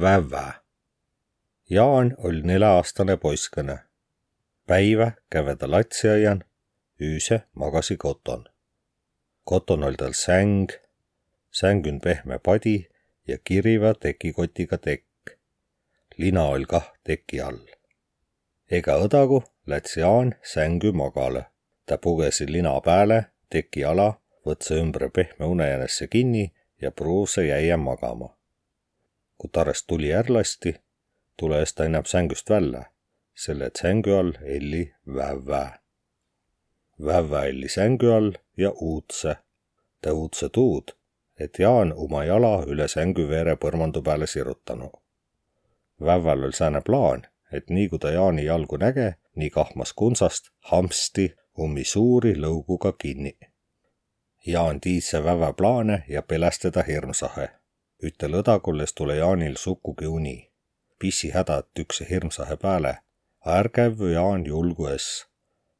Vävvä. Jaan oll' neläaastane poiskõnõ. Päivä käve tä latsiaian, üüse magasi koton. Koton oll' täl säng, sängün pehme padi ja kirivä tekikotiga tekk. Lina oll' kah teki all. Egä õdagu läts' Jaan sängü magalõ. Tä pugõsi lina pääle, teki ala, võtsõ ümbre pehme unejänesse kinni ja pruuvsõ jäiä magama ku tarõst tuli ärq lasti, tulõ es tä inämb sängüst vällä, selle et sängü all elli vävvä. Vävvä elli sängü all ja uudsõ. Tä uudsõ tuud, et Jaan uma jala üle sängü veere põrmandu pääle sirutanuq. Vävväl oll' sääne plaan, et nii ku tä Jaani jalgu näge, nii kahmas kundsast hamsti ummi suuri lõuguga kinniq. Jaan tiidse vävvä plaane ja peläs teda hirmsahe ütel õdagul es tulõ Jaanil sukugi uni. Pissi hädät tüksõ hirmsahe pääle, a är kävvü Jaan julgu es,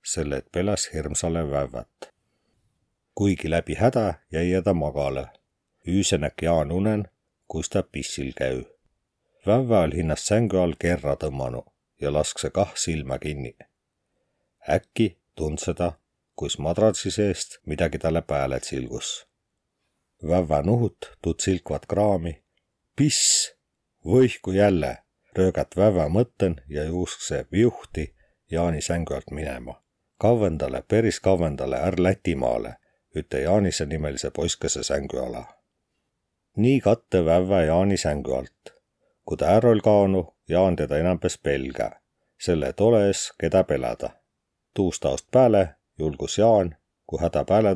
selle et peläs hirmsale vävvät. kuigi läbi hädä jäi ta magalõ. Üüse näk Jaan unen, kus tä pissil käü. Vävvä oll' hinnäst sängü all kerra tõmmanuq ja lasksõ kah silmä kinniq. äkki tundsõ ta, kuis madratsi seest midägi talle pääle tsilgus vävvä nuhut tuud silkvat kraami. Piss, võihku jälle, röögät vävvä mõttõn ja juuskse viuhti Jaani sängu alt minema. Kavvendale, peris kavvendale är Lätimaale, üte Jaanise nimelise poiskese sängüala. nii kattõ vävvä Jaani sängü alt. ku tä är oll' kaonu, Jaan teda inämbes pelgä, selle et olõ es, kedä pelädä. tuust taost pääle julgus Jaan, ku hädä pääle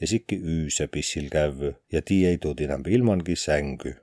tulõ, esiki üüse pissil kävvü ja tii ei tuud inämb ilmangi sängü